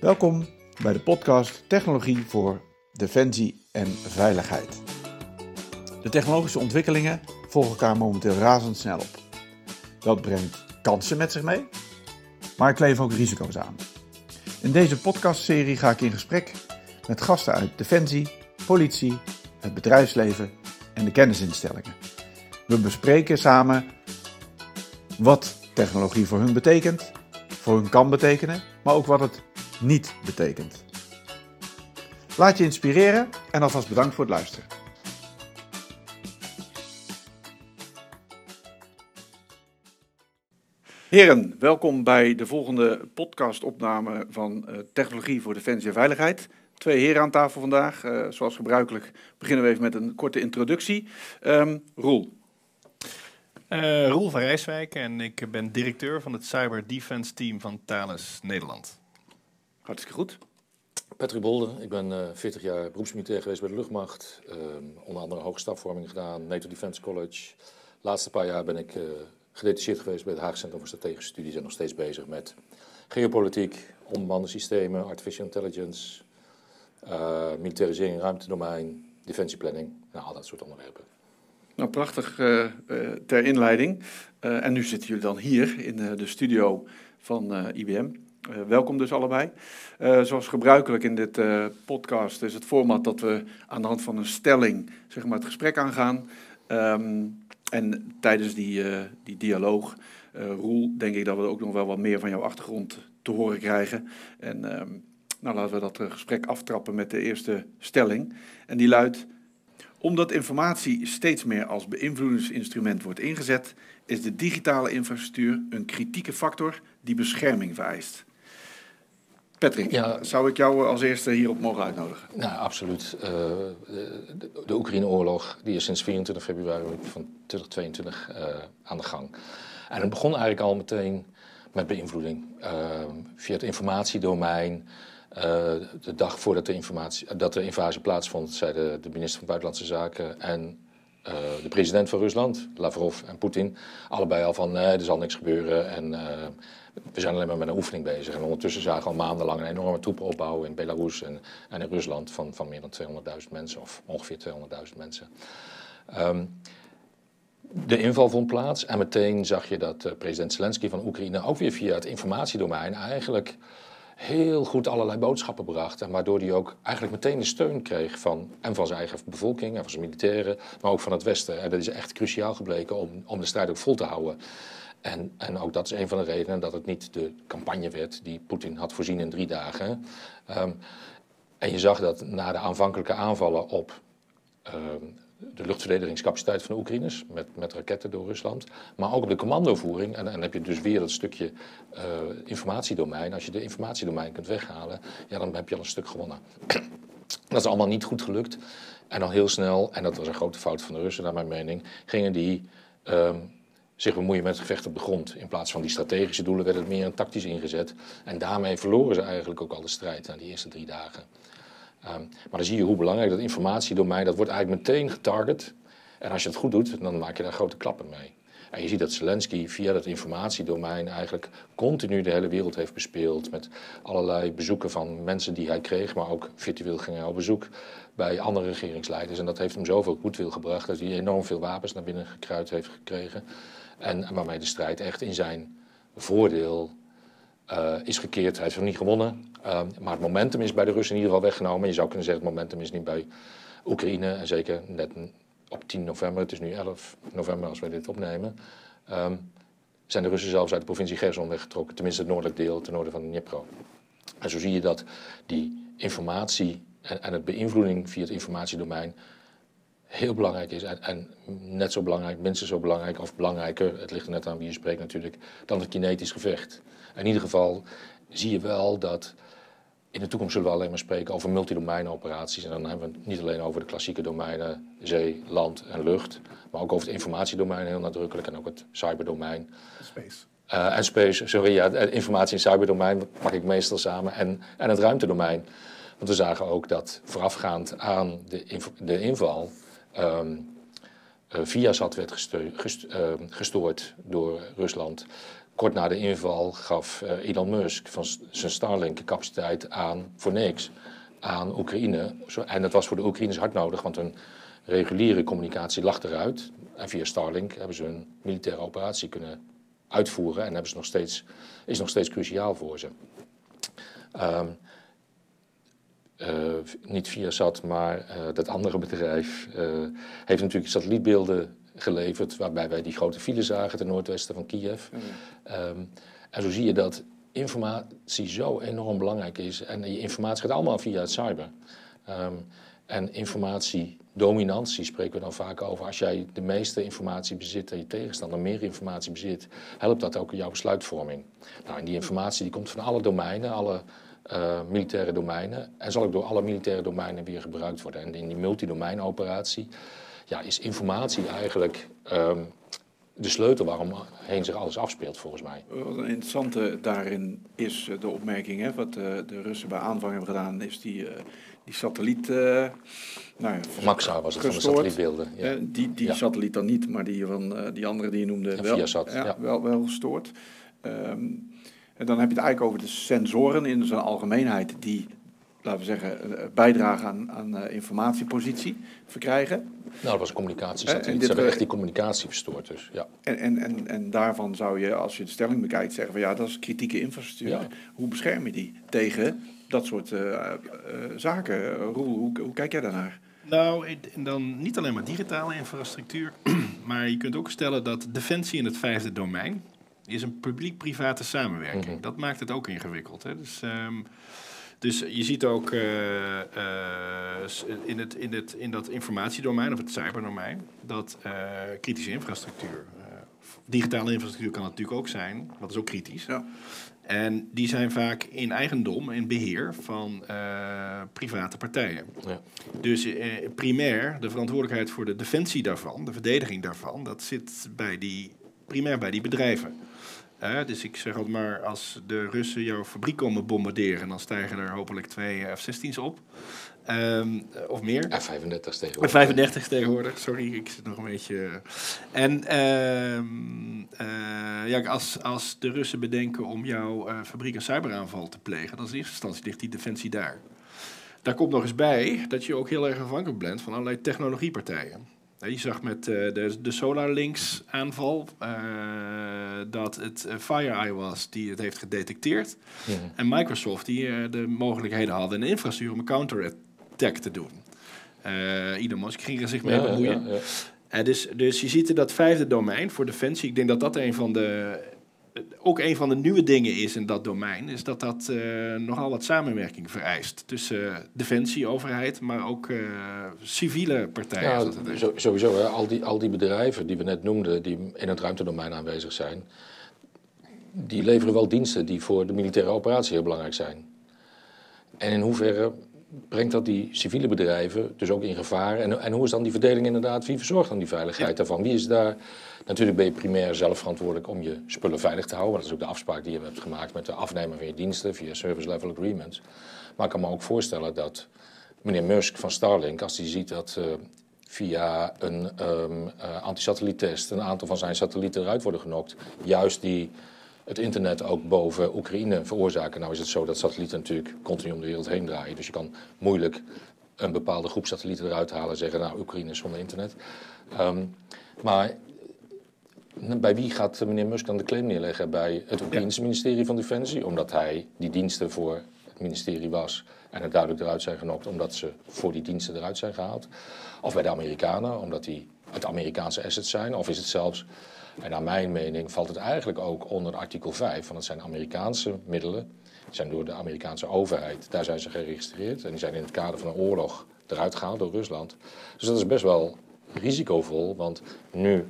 Welkom bij de podcast Technologie voor Defensie en Veiligheid. De technologische ontwikkelingen volgen elkaar momenteel razendsnel op. Dat brengt kansen met zich mee, maar kleef ook risico's aan. In deze podcastserie ga ik in gesprek met gasten uit Defensie, politie, het bedrijfsleven en de kennisinstellingen. We bespreken samen wat technologie voor hun betekent, voor hun kan betekenen, maar ook wat het niet betekent. Laat je inspireren en alvast bedankt voor het luisteren. Heren, welkom bij de volgende podcastopname van uh, Technologie voor Defensie en Veiligheid. Twee heren aan tafel vandaag. Uh, zoals gebruikelijk beginnen we even met een korte introductie. Um, Roel. Uh, Roel van Rijswijk en ik ben directeur van het Cyber Defense Team van Thales Nederland. Hartstikke goed. Patrick Bolden, ik ben uh, 40 jaar beroepsmilitair geweest bij de luchtmacht. Uh, onder andere hoge stafvorming gedaan, NATO Defense College. De laatste paar jaar ben ik uh, gedetacheerd geweest bij het Haag Centrum voor Strategische Studies en nog steeds bezig met geopolitiek, onbemande systemen, artificial intelligence, uh, militarisering, ruimtedomein, defensieplanning, nou, al dat soort onderwerpen. Nou, prachtig uh, uh, ter inleiding. en nu zitten jullie dan hier in de studio van IBM. Welkom dus allebei. zoals gebruikelijk in dit podcast is het format dat we aan de hand van een stelling zeg maar, het gesprek aangaan. Um, en tijdens die, die dialoog, Roel, denk ik dat we ook nog wel wat meer van jouw achtergrond te horen krijgen. En um, nou, laten we dat gesprek aftrappen met de eerste stelling. En die luidt: Omdat informatie steeds meer als beïnvloedingsinstrument wordt ingezet, is de digitale infrastructuur een kritieke factor die bescherming vereist. Patrick, ja, zou ik jou als eerste hierop mogen uitnodigen? Nou, absoluut. Uh, de, de Oekraïne-oorlog die is sinds 24 februari van 2022 uh, aan de gang. En het begon eigenlijk al meteen met beïnvloeding. Uh, via het informatiedomein, uh, de dag voordat de, informatie, dat de invasie plaatsvond, zeiden de minister van Buitenlandse Zaken en uh, de president van Rusland, Lavrov en Poetin, allebei al van nee, er zal niks gebeuren en we zijn alleen maar met een oefening bezig. En ondertussen zagen we al maandenlang een enorme troepenopbouw in Belarus en, en in Rusland van, van meer dan 200.000 mensen, of ongeveer 200.000 mensen. Um, de inval vond plaats en meteen zag je dat president Zelensky van Oekraïne ook weer via het informatiedomein eigenlijk heel goed allerlei boodschappen bracht. En waardoor hij ook eigenlijk meteen de steun kreeg van, en van zijn eigen bevolking en van zijn militairen, maar ook van het Westen. En dat is echt cruciaal gebleken om, om de strijd ook vol te houden. En, en ook dat is een van de redenen dat het niet de campagne werd die Poetin had voorzien in drie dagen. Um, en je zag dat na de aanvankelijke aanvallen op um, de luchtverdedigingscapaciteit van de Oekraïners met, met raketten door Rusland. Maar ook op de commandovoering. En, dan heb je dus weer dat stukje uh, informatiedomein. Als je de informatiedomein kunt weghalen, ja, dan heb je al een stuk gewonnen. dat is allemaal niet goed gelukt. En al heel snel, en dat was een grote fout van de Russen naar mijn mening, gingen die um, zich bemoeien met het gevecht op de grond. In plaats van die strategische doelen werd het meer een tactisch ingezet. En daarmee verloren ze eigenlijk ook al de strijd na die eerste drie dagen. Um, maar dan zie je hoe belangrijk dat informatiedomein, dat wordt eigenlijk meteen getarget. En als je het goed doet, dan maak je daar grote klappen mee. En je ziet dat Zelensky via dat informatiedomein eigenlijk continu de hele wereld heeft bespeeld. Met allerlei bezoeken van mensen die hij kreeg, maar ook virtueel ging hij op bezoek bij andere regeringsleiders. En dat heeft hem zoveel goedwil gebracht dat hij enorm veel wapens naar binnen gekruid heeft gekregen. En waarmee de strijd echt in zijn voordeel uh, is gekeerd. Hij heeft nog niet gewonnen. Uh, maar het momentum is bij de Russen in ieder geval weggenomen. Je zou kunnen zeggen, het momentum is niet bij Oekraïne. En zeker net op 10 november, het is nu 11 november als wij dit opnemen. Um, zijn de Russen zelfs uit de provincie Gerson weggetrokken. Tenminste het noordelijk deel, ten noorden van de Dnipro. En zo zie je dat die informatie en, en het beïnvloeding via het informatiedomein heel belangrijk is. En, en, net zo belangrijk, minstens zo belangrijk of belangrijker, het ligt er net aan wie je spreekt natuurlijk, dan het kinetisch gevecht. In ieder geval zie je wel dat in de toekomst zullen we alleen maar spreken over multidomeinoperaties. En dan hebben we het niet alleen over de klassieke domeinen zee, land en lucht, maar ook over het informatiedomein heel nadrukkelijk en ook het cyberdomein. Space. Uh, en space, sorry, ja, informatie- en cyberdomein pak ik meestal samen. En, en het ruimtedomein. Want we zagen ook dat voorafgaand aan de, de inval um, Uh, Viasat werd gest uh, gestoord door Rusland. Kort na de inval gaf uh, Elon Musk van zijn Starlink-capaciteit aan voor niks aan Oekraïne. En dat was voor de Oekraïners hard nodig, want hun reguliere communicatie lag eruit. En via Starlink hebben ze een militaire operatie kunnen uitvoeren en hebben ze nog steeds, is nog steeds cruciaal voor ze. Um, uh, niet Viasat, maar uh, dat andere bedrijf heeft natuurlijk satellietbeelden geleverd waarbij wij die grote file zagen ten noordwesten van Kiev. Mm. Um, en zo zie je dat informatie zo enorm belangrijk is. En die informatie gaat allemaal via het cyber. Um, en informatiedominantie spreken we dan vaak over. Als jij de meeste informatie bezit en je tegenstander meer informatie bezit, helpt dat ook in jouw besluitvorming. Nou, en die informatie die komt van alle domeinen, alle uh, militaire domeinen. En zal ook door alle militaire domeinen weer gebruikt worden. En in die multidomeinoperatie ja, is informatie eigenlijk um, de sleutel waarom heen zich alles afspeelt, volgens mij. Wat een interessante daarin is de opmerking, hè, wat de, de Russen bij aanvang hebben gedaan, is die, uh, die satelliet. Uh, nou ja, Maxa was het gestoord. van de satellietbeelden. Ja. Uh, die die ja. satelliet dan niet, maar die van die andere die je noemde en wel, Viasat, ja, Wel, wel gestoord. Um, en dan heb je het eigenlijk over de sensoren in zijn algemeenheid die laten we zeggen, bijdragen aan, aan uh, informatiepositie verkrijgen. Nou, dat was communicatie. Uh, Ze hebben echt die communicatie verstoord. Dus, ja. en, en, en, en daarvan zou je, als je de stelling bekijkt, zeggen van ja, dat is kritieke infrastructuur. Ja. Hoe bescherm je die tegen dat soort uh, zaken? Roel, hoe, hoe kijk jij daarnaar? Nou, dan niet alleen maar digitale infrastructuur, maar je kunt ook stellen dat defensie in het vijfde domein is een publiek-private samenwerking. Mm -hmm. Dat maakt het ook ingewikkeld. Hè? Dus um, dus je ziet ook uh, uh, in, het, in, het, in dat informatiedomein of het cyberdomein dat uh, kritische infrastructuur, digitale infrastructuur kan het natuurlijk ook zijn, dat is ook kritisch. Ja. En die zijn vaak in eigendom en beheer van private partijen. Ja. Dus primair de verantwoordelijkheid voor de defensie daarvan, de verdediging daarvan, dat zit bij die, primair bij die bedrijven. Uh, dus ik zeg altijd maar, als de Russen jouw fabriek komen bombarderen, dan stijgen er hopelijk twee F-16's op. Um, of meer. F-35 tegenwoordig. F-35 tegenwoordig, sorry, ik zit nog een beetje... En uh, uh, ja, als, als de Russen bedenken om jouw uh, fabriek een cyberaanval te plegen, dan is in eerste instantie ligt die defensie daar. Daar komt nog eens bij dat je ook heel erg afhankelijk bent van allerlei technologiepartijen. Je zag met uh, de, de SolarLinks aanval uh, dat het uh, FireEye was die het heeft gedetecteerd. Ja. En Microsoft die de mogelijkheden hadden een infrastructuur om een counterattack te doen. Elon Musk ging er zich mee ja, bemoeien. Ja, dus, dus je ziet in dat vijfde domein voor defensie, ik denk dat dat een van de ook een van de nieuwe dingen is in dat domein, is dat dat uh, nogal wat samenwerking vereist tussen uh, defensie, overheid, maar ook uh, civiele partijen. Ja, sowieso, hè. Al, die, al die bedrijven die we net noemden, die in het ruimtedomein aanwezig zijn, die leveren wel diensten die voor de militaire operatie heel belangrijk zijn. En in hoeverre brengt dat die civiele bedrijven dus ook in gevaar? En, en hoe is dan die verdeling inderdaad? Wie verzorgt dan die veiligheid daarvan? Wie is daar Natuurlijk ben je primair zelf verantwoordelijk om je spullen veilig te houden. Dat is ook de afspraak die je hebt gemaakt met de afnemer van je diensten via service level agreements. Maar ik kan me ook voorstellen dat meneer Musk van Starlink, als hij ziet dat uh, via een um, uh, antisatelliettest een aantal van zijn satellieten eruit worden genokt, juist die het internet ook boven Oekraïne veroorzaken. Nou is het zo dat satellieten natuurlijk continu om de wereld heen draaien. Dus je kan moeilijk een bepaalde groep satellieten eruit halen en zeggen, nou Oekraïne is zonder internet. Um, maar bij wie gaat meneer Musk dan de claim neerleggen? Bij het Oekraïnse ministerie van Defensie, omdat hij die diensten voor het ministerie was en er duidelijk eruit zijn genokt omdat ze voor die diensten eruit zijn gehaald. Of bij de Amerikanen, omdat die het Amerikaanse assets zijn. Of is het zelfs, en naar mijn mening valt het eigenlijk ook onder artikel 5, want het zijn Amerikaanse middelen. Die zijn door de Amerikaanse overheid, daar zijn ze geregistreerd. En die zijn in het kader van een oorlog eruit gehaald door Rusland. Dus dat is best wel risicovol, want nu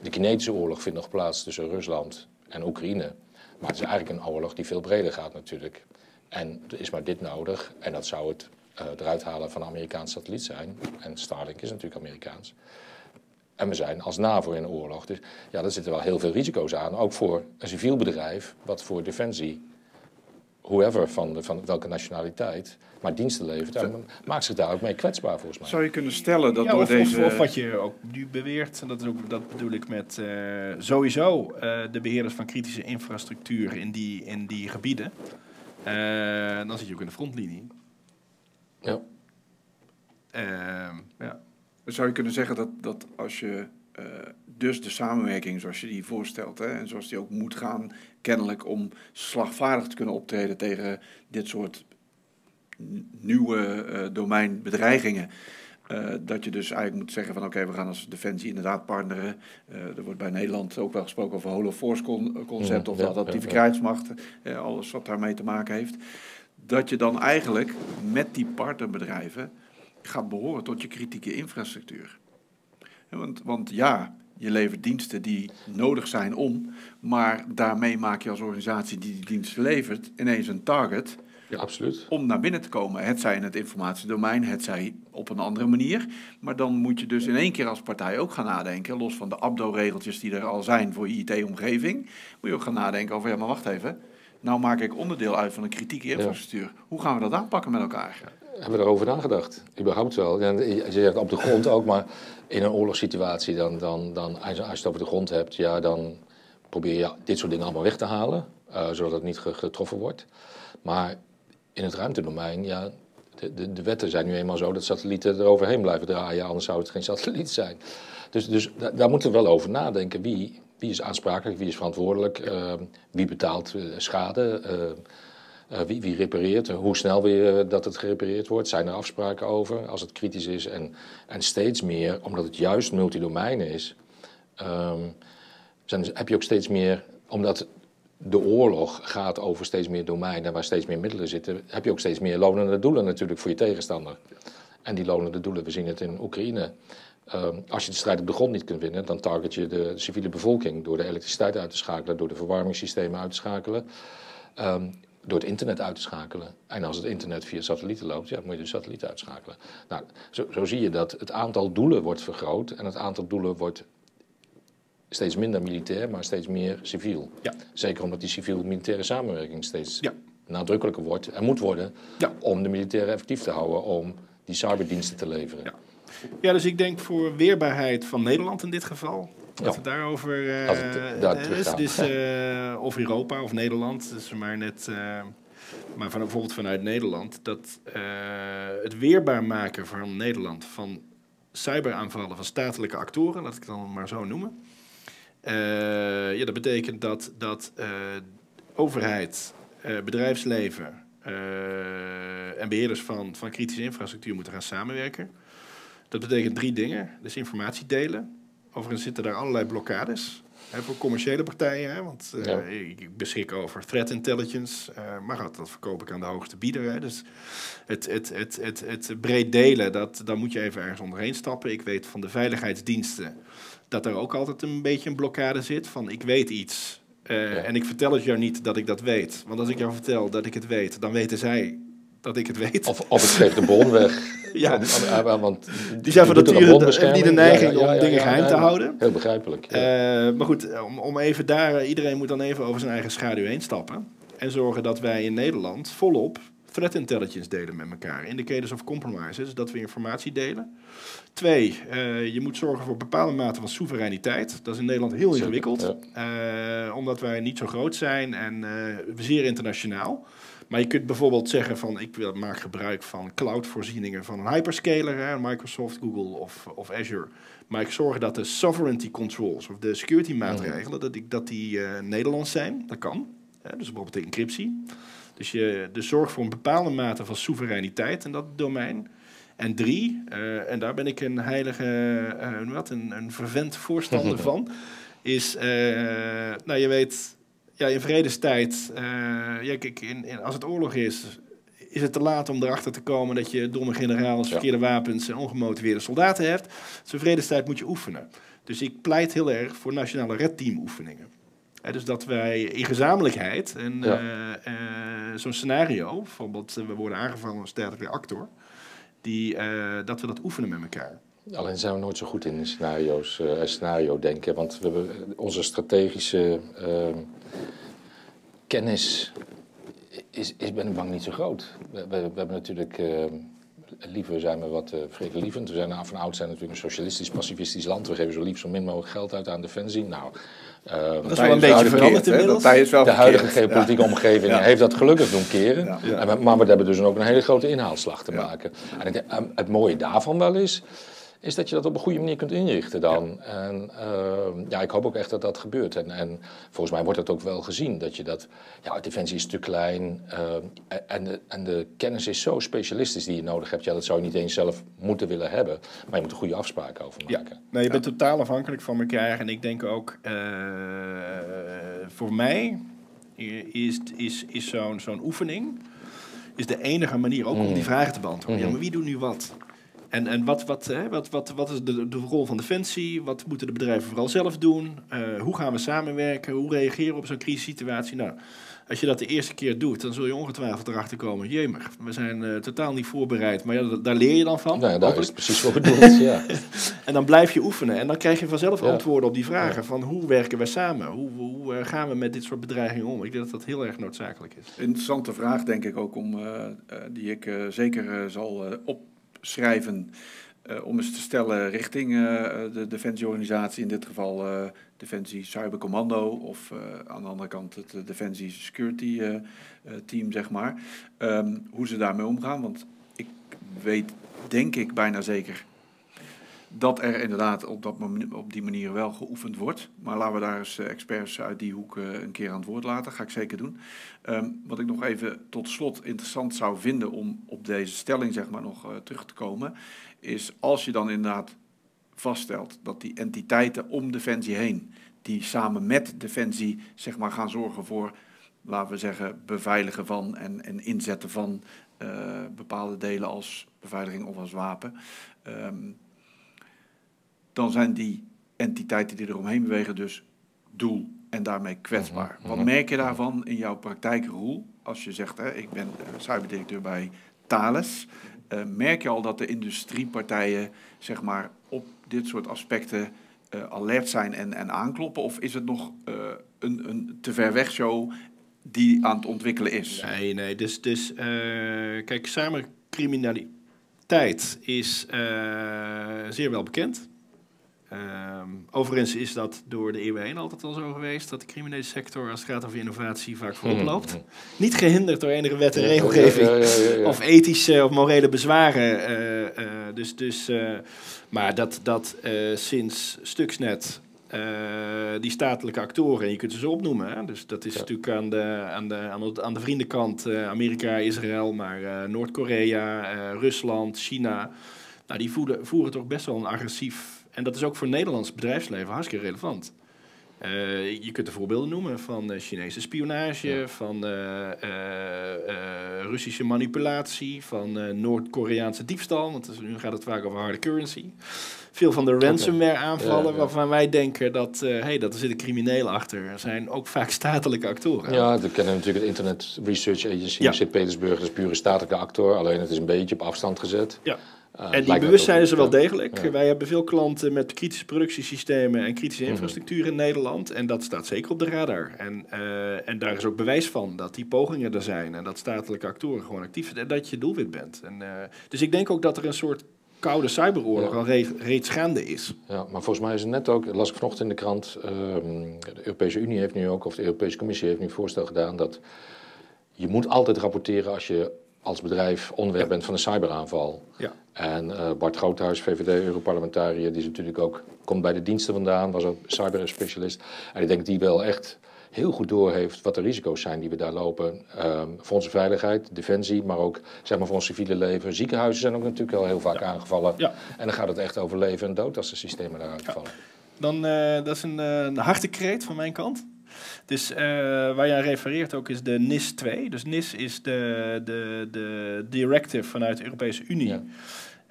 de kinetische oorlog vindt nog plaats tussen Rusland en Oekraïne. Maar het is eigenlijk een oorlog die veel breder gaat natuurlijk. En er is maar dit nodig. En dat zou het uh, eruit halen van een Amerikaans satelliet zijn. En Starlink is natuurlijk Amerikaans. En we zijn als NAVO in een oorlog. Dus ja, daar zitten wel heel veel risico's aan. Ook voor een civiel bedrijf, wat voor defensie whoever van, de, van welke nationaliteit, maar diensten levert. En maakt zich daar ook mee kwetsbaar volgens mij. Zou je kunnen stellen dat Ja, door of, deze... of, of wat je ook nu beweert, en dat, is ook, dat bedoel ik met eh, sowieso eh, de beheerders van kritische infrastructuur in die, in die gebieden. Eh, dan zit je ook in de frontlinie. Ja. Ehm, ja. Zou je kunnen zeggen dat, dat als je eh, dus de samenwerking zoals je die voorstelt, hè, en zoals die ook moet gaan, kennelijk om slagvaardig te kunnen optreden tegen dit soort nieuwe eh, domeinbedreigingen. eh, dat je dus eigenlijk moet zeggen van oké, we gaan als Defensie inderdaad partneren. Eh, er wordt bij Nederland ook wel gesproken over Holo Force con- concept of ja, adaptiviteitsmacht, eh, alles wat daarmee te maken heeft. Dat je dan eigenlijk met die partnerbedrijven gaat behoren tot je kritieke infrastructuur. Want, want ja, je levert diensten die nodig zijn om, maar daarmee maak je als organisatie die die diensten levert ineens een target Ja, absoluut. om naar binnen te komen. Het zij in het informatiedomein, het zij op een andere manier. Maar dan moet je dus in één keer als partij ook gaan nadenken, los van de ABDO-regeltjes die er al zijn voor je IT-omgeving, moet je ook gaan nadenken over, ja maar wacht even, nou maak ik onderdeel uit van een kritieke infrastructuur. Hoe gaan we dat aanpakken met elkaar? Hebben we erover nagedacht? Überhaupt wel. Je zegt op de grond ook, maar in een oorlogssituatie, dan, dan, dan, als je het over de grond hebt, ja, dan probeer je dit soort dingen allemaal weg te halen, eh, zodat het niet ge- getroffen wordt. Maar in het ruimtedomein, ja, de, wetten zijn nu eenmaal zo dat satellieten eroverheen blijven draaien, anders zou het geen satelliet zijn. Dus, dus da- daar moeten we wel over nadenken. Wie, wie is aansprakelijk, wie is verantwoordelijk, eh, wie betaalt eh, schade, wie, wie repareert, eh, hoe snel weer eh, dat het gerepareerd wordt, zijn er afspraken over als het kritisch is. En, en steeds meer, omdat het juist multidomein is, ehm, zijn, heb je ook steeds meer, omdat de oorlog gaat over steeds meer domeinen waar steeds meer middelen zitten, heb je ook steeds meer lonende doelen natuurlijk voor je tegenstander. En die lonende doelen, we zien het in Oekraïne. Ehm, als je de strijd op de grond niet kunt winnen, dan target je de civiele bevolking door de elektriciteit uit te schakelen, door de verwarmingssystemen uit te schakelen, ehm, door het internet uit te schakelen. En als het internet via satellieten loopt, ja, dan moet je de satelliet uitschakelen. Nou, zo, zo zie je dat het aantal doelen wordt vergroot en het aantal doelen wordt steeds minder militair, maar steeds meer civiel. Ja. Zeker omdat die civiel-militaire samenwerking steeds Ja. nadrukkelijker wordt en moet worden Ja. om de militairen effectief te houden, om die cyberdiensten te leveren. Ja. Ja, dus ik denk voor weerbaarheid van Nederland in dit geval. Ja. we daarover. eh, het daar eh, teruggaan. dus, eh, of Europa of Nederland. Dus maar net. maar van, bijvoorbeeld vanuit Nederland. Dat het weerbaar maken van Nederland van cyberaanvallen van statelijke actoren, laat ik het dan maar zo noemen. Ja, dat betekent dat, dat overheid, bedrijfsleven en beheerders van, van kritische infrastructuur moeten gaan samenwerken. Dat betekent drie dingen. Dus informatie delen. Overigens zitten daar allerlei blokkades. Hè, voor commerciële partijen, hè, want Ja. ik, ik beschik over threat intelligence, eh, maar dat, dat verkoop ik aan de hoogste bieder. Hè. Dus het, het, het, het, het breed delen, dat, dan moet je even ergens onderheen stappen. Ik weet van de veiligheidsdiensten dat er ook altijd een beetje een blokkade zit van ik weet iets eh, Ja. en ik vertel het jou niet dat ik dat weet. Want als ik jou vertel dat ik het weet, dan weten zij dat ik het weet. Of, of ik geef de bron weg. Ja. Om- om- eh, want Die zijn van nature de- die de neiging om dingen geheim te houden. Heel begrijpelijk. Eh, maar goed, om, om even daar, iedereen moet dan even over zijn eigen schaduw heen stappen. En zorgen dat wij in Nederland volop threat intelligence delen met elkaar. Indicators of compromises, dat we informatie delen. Twee, eh, je moet zorgen voor bepaalde mate van soevereiniteit. Dat is in Nederland heel ingewikkeld. Eh, omdat wij niet zo groot zijn en eh, zeer internationaal. Maar je kunt bijvoorbeeld zeggen van ik wil, maak gebruik van cloudvoorzieningen van een hyperscaler, hè, Microsoft, Google of, of Azure. Maar ik zorg dat de sovereignty controls of de security maatregelen, dat, ik, dat die eh, Nederlands zijn. Dat kan. Hè, dus bijvoorbeeld de encryptie. Dus je dus zorg voor een bepaalde mate van soevereiniteit in dat domein. En drie, eh, en daar ben ik een heilige, je dat, een, een vervent voorstander van, is, nou je weet, ja, in vredestijd, eh, ja, kijk, in, in, als het oorlog is, is het te laat om erachter te komen dat je domme generaals, verkeerde wapens en ongemotiveerde soldaten hebt. Dus in vredestijd moet je oefenen. Dus ik pleit heel erg voor nationale redteam oefeningen. Hè, dus dat wij in gezamenlijkheid en Ja. eh, eh, zo'n scenario, bijvoorbeeld we worden aangevallen een sterke actor, die, dat we dat oefenen met elkaar. Alleen zijn we nooit zo goed in scenario's, eh, scenario denken. Want we hebben onze strategische ehm, kennis is, is ben ik bang niet zo groot. We, we, we hebben natuurlijk, uh, liever zijn we wat uh, vredelievend. We zijn van oud zijn natuurlijk een socialistisch, pacifistisch land. We geven zo lief zo min mogelijk geld uit aan defensie. Nou, uh, dat is wel een beetje veranderd inmiddels. de huidige geopolitieke ja. omgeving ja. heeft dat gelukkig doen keren. Ja. En, maar we hebben dus ook een hele grote inhaalslag te maken. En het mooie daarvan wel is is dat je dat op een goede manier kunt inrichten dan. Ja. En uh, ja, ik hoop ook echt dat dat gebeurt. En, en volgens mij wordt dat ook wel gezien. Dat je dat, ja, defensie is te klein uh, en, de, en de kennis is zo specialistisch die je nodig hebt. Ja, dat zou je niet eens zelf moeten willen hebben. Maar je moet er goede afspraken over maken. Ja. Nee, je bent totaal afhankelijk van elkaar. En ik denk ook, uh, voor mij is, is, is zo'n zo'n oefening is de enige manier ook om die mm. vragen te beantwoorden. Mm. Ja, maar wie doet nu wat? En, en wat, wat, hè, wat, wat, wat is de, de rol van Defensie? Wat moeten de bedrijven vooral zelf doen? Uh, hoe gaan we samenwerken? Hoe reageren we op zo'n crisissituatie? Nou, als je dat de eerste keer doet, dan zul je ongetwijfeld erachter komen. Jemig, we zijn uh, totaal niet voorbereid. Maar ja, daar leer je dan van. Nou, daar is precies voor bedoeld, ja. en dan blijf je oefenen. En dan krijg je vanzelf ja. antwoorden op die vragen. Van hoe werken we samen? Hoe, hoe uh, gaan we met dit soort bedreigingen om? Ik denk dat dat heel erg noodzakelijk is. Interessante vraag, denk ik ook, om, die ik zeker zal op schrijven uh, om eens te stellen richting uh, de defensieorganisatie, in dit geval uh, Defensie Cybercommando of aan de andere kant het Defensie Security Team, zeg maar. Um, hoe ze daarmee omgaan, want ik weet, denk ik bijna zeker, dat er inderdaad op, dat, op die manier wel geoefend wordt. Maar laten we daar eens experts uit die hoek een keer aan het woord laten. Ga ik zeker doen. Um, wat ik nog even tot slot interessant zou vinden om op deze stelling zeg maar, nog uh, terug te komen, is als je dan inderdaad vaststelt dat die entiteiten om Defensie heen, die samen met Defensie zeg maar, gaan zorgen voor, laten we zeggen, beveiligen van en, en inzetten van bepaalde delen als beveiliging of als wapen, um, dan zijn die entiteiten die eromheen bewegen dus doel en daarmee kwetsbaar. Mhm, Wat mhm. merk je daarvan in jouw praktijkrol? Als je zegt, hè, ik ben eh, cyberdirecteur bij Thales. Uh, merk je al dat de industriepartijen zeg maar, op dit soort aspecten uh, alert zijn en, en aankloppen? Of is het nog uh, een, een te ver weg show die aan het ontwikkelen is? Nee, nee. Dus, dus kijk, cybercriminaliteit is zeer wel bekend. Um, overigens is dat door de eeuwen heen altijd al zo geweest dat de criminele sector als het gaat over innovatie vaak voorop hmm. loopt. Niet gehinderd door enige wet en regelgeving of ethische of morele bezwaren. Uh, uh, dus, dus, uh, maar dat, dat sinds Stuxnet die statelijke actoren, je kunt ze zo opnoemen. Hè? Dus dat is natuurlijk aan de, aan, de, aan, de, aan de vriendenkant Amerika, Israël, maar Noord-Korea, Rusland, China. Nou, die voeren, voeren toch best wel een agressief en dat is ook voor Nederlands bedrijfsleven hartstikke relevant. Uh, je kunt er voorbeelden noemen van uh, Chinese spionage, van uh, Russische manipulatie, van Noord-Koreaanse diefstal, want nu gaat het vaak over harde currency. Veel van de ransomware aanvallen ja, waarvan wij denken dat, hey, dat er zitten criminelen achter. Er zijn ook vaak statelijke actoren. Ja, we kennen natuurlijk het Internet Research Agency in Sint-Petersburg. Dat is puur een statelijke actor, alleen het is een beetje op afstand gezet. Ja. Uh, en die bewustzijn is er wel degelijk. Wij hebben veel klanten met kritische productiesystemen en kritische mhm. infrastructuur in Nederland. En dat staat zeker op de radar. En, uh, en daar is ook bewijs van dat die pogingen er zijn. En dat statelijke actoren gewoon actief zijn. En dat je doelwit bent. En, uh, dus ik denk ook dat er een soort koude cyberoorlog al re reeds gaande is. Ja, maar volgens mij is het net ook, las ik vanochtend in de krant, uh, de Europese Unie heeft nu ook, of de Europese Commissie heeft nu voorstel gedaan dat je moet altijd rapporteren als je als bedrijf onderwerp bent van een cyberaanval. Ja. En uh, Bart Groothuis, VVD-Europarlementariër, die is natuurlijk ook, komt bij de diensten vandaan, was ook cyberspecialist. En ik denk die wel echt heel goed doorheeft wat de risico's zijn die we daar lopen. Um, voor onze veiligheid, defensie, maar ook zeg maar, voor ons civiele leven. Ziekenhuizen zijn ook natuurlijk al heel vaak aangevallen. Ja. En dan gaat het echt over leven en dood als de systemen daaruit vallen. Dan, uh, dat is een, uh, een harte kreet van mijn kant. Dus uh, waar jij refereert ook is de NIS 2. Dus NIS is de, de, de directive vanuit de Europese Unie. Ja.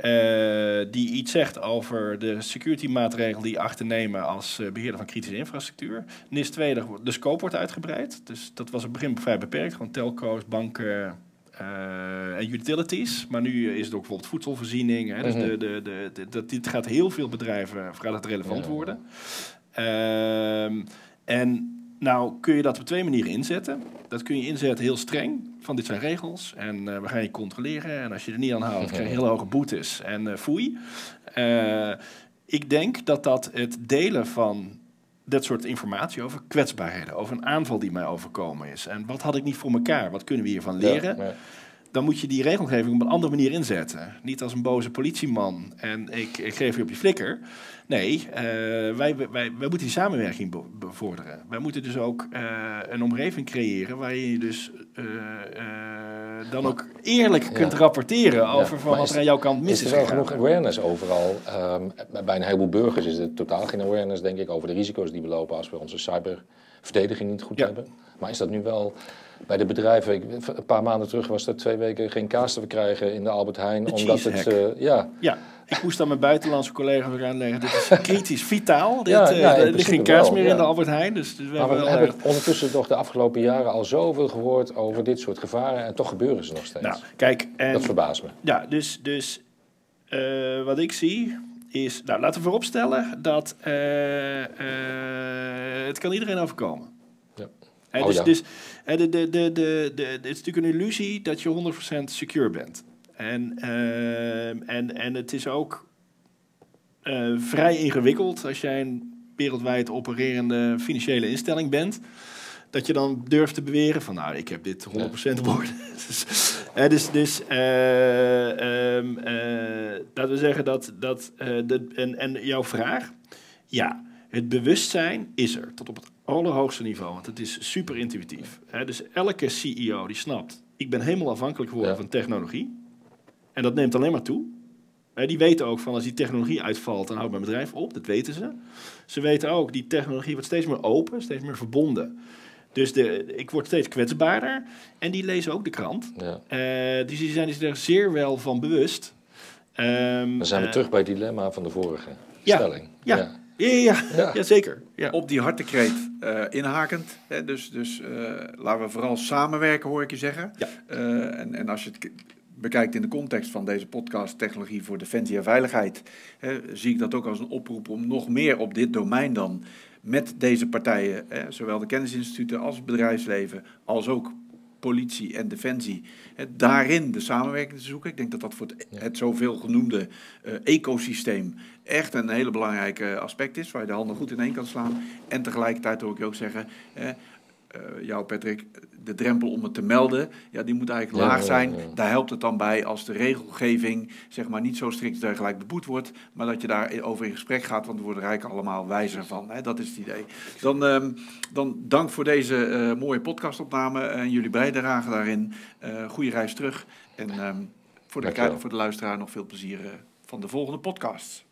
Uh, die iets zegt over de security maatregelen die je acht te nemen als uh, beheerder van kritische infrastructuur. NIS 2, de scope wordt uitgebreid. Dus dat was op het begin vrij beperkt. Gewoon telco's, banken uh, en utilities. Maar nu is het ook bijvoorbeeld voedselvoorziening. Hè. Dus mm -hmm. de, de, de, de, dit gaat heel veel bedrijven gaat het relevant ja. worden. Ehm, en nou kun je dat op twee manieren inzetten. Dat kun je inzetten heel streng, van dit zijn regels en eh, we gaan je controleren. En als je er niet aan houdt, krijg je heel hoge boetes en uh, foei. Uh, ik denk dat dat het delen van dat soort informatie over kwetsbaarheden, over een aanval die mij overkomen is. En wat had ik niet voor elkaar? Wat kunnen we hiervan leren? Ja, Dan moet je die regelgeving op een andere manier inzetten. Niet als een boze politieman en ik, ik geef je op je flikker. Nee, uh, wij, wij, wij moeten die samenwerking bevorderen. Wij moeten dus ook uh, een omgeving creëren waarin je dus uh, dan ook eerlijk kunt rapporteren over van wat er aan jouw kant mis is. Is er wel genoeg awareness overal? Um, bij een heleboel burgers is er totaal geen awareness, denk ik, over de risico's die we lopen als we onze cyberverdediging niet goed hebben. Maar is dat nu wel bij de bedrijven? Ik, een paar maanden terug was er twee weken geen kaas te verkrijgen in de Albert Heijn. De omdat het. ja. ja. Ik moest aan mijn buitenlandse collega's weer aanleggen. Dit is kritisch, vitaal. Dit, ja, ja, er ligt geen kaas meer in de Albert Heijn. Dus, dus we maar we hebben ondertussen toch de afgelopen jaren al zoveel gehoord over dit soort gevaren. En toch gebeuren ze nog steeds. Nou, kijk, en, dat verbaast me. Ja, dus, dus uh, wat ik zie is... Nou, laten we vooropstellen dat uh, uh, het kan iedereen overkomen. Ja. oh, dus, ja. dus de, de, de, de, de, het is natuurlijk een illusie dat je 100% secure bent. En, uh, en, en het is ook vrij ingewikkeld als jij een wereldwijd opererende financiële instelling bent. Dat je dan durft te beweren van, nou, ik heb dit 100% worden. dus, uh, dus, dus um, laten we zeggen dat, dat de, en, en jouw vraag, ja, het bewustzijn is er tot op het allerhoogste niveau, want het is super intuïtief. Hè? Dus elke CEO die snapt, ik ben helemaal afhankelijk geworden ja. van technologie. En dat neemt alleen maar toe. Die weten ook van als die technologie uitvalt, dan houdt mijn bedrijf op. Dat weten ze. Ze weten ook, die technologie wordt steeds meer open, steeds meer verbonden. Dus de, ik word steeds kwetsbaarder. En die lezen ook de krant. Ja. Uh, dus die zijn zich er zeer wel van bewust. Um, dan zijn we uh, terug bij het dilemma van de vorige ja, stelling. Ja, ja. ja. ja, ja. ja zeker. Op die hartekreet uh, inhakend. Hè, dus dus laten we vooral samenwerken, hoor ik je zeggen. Ja. en, en als je het bekijkt in de context van deze podcast Technologie voor Defensie en Veiligheid, hè, zie ik dat ook als een oproep om nog meer op dit domein dan met deze partijen, hè, zowel de kennisinstituten als het bedrijfsleven, als ook politie en defensie, hè, daarin de samenwerking te zoeken. Ik denk dat dat voor het, het zoveel genoemde uh, ecosysteem echt een hele belangrijke aspect is, waar je de handen goed in één kan slaan. En tegelijkertijd wil ik ook zeggen, uh, jou Patrick, de drempel om het te melden, ja, die moet eigenlijk laag zijn. Daar helpt het dan bij als de regelgeving zeg maar, niet zo strikt dat gelijk beboet wordt, maar dat je daarover in gesprek gaat, want we worden eigenlijk allemaal wijzer van. Hè? Dat is het idee. Dan, um, dan dank voor deze uh, mooie podcastopname en jullie bijdrage daarin. Uh, goede reis terug en um, voor, de, voor de luisteraar nog veel plezier van de volgende podcasts.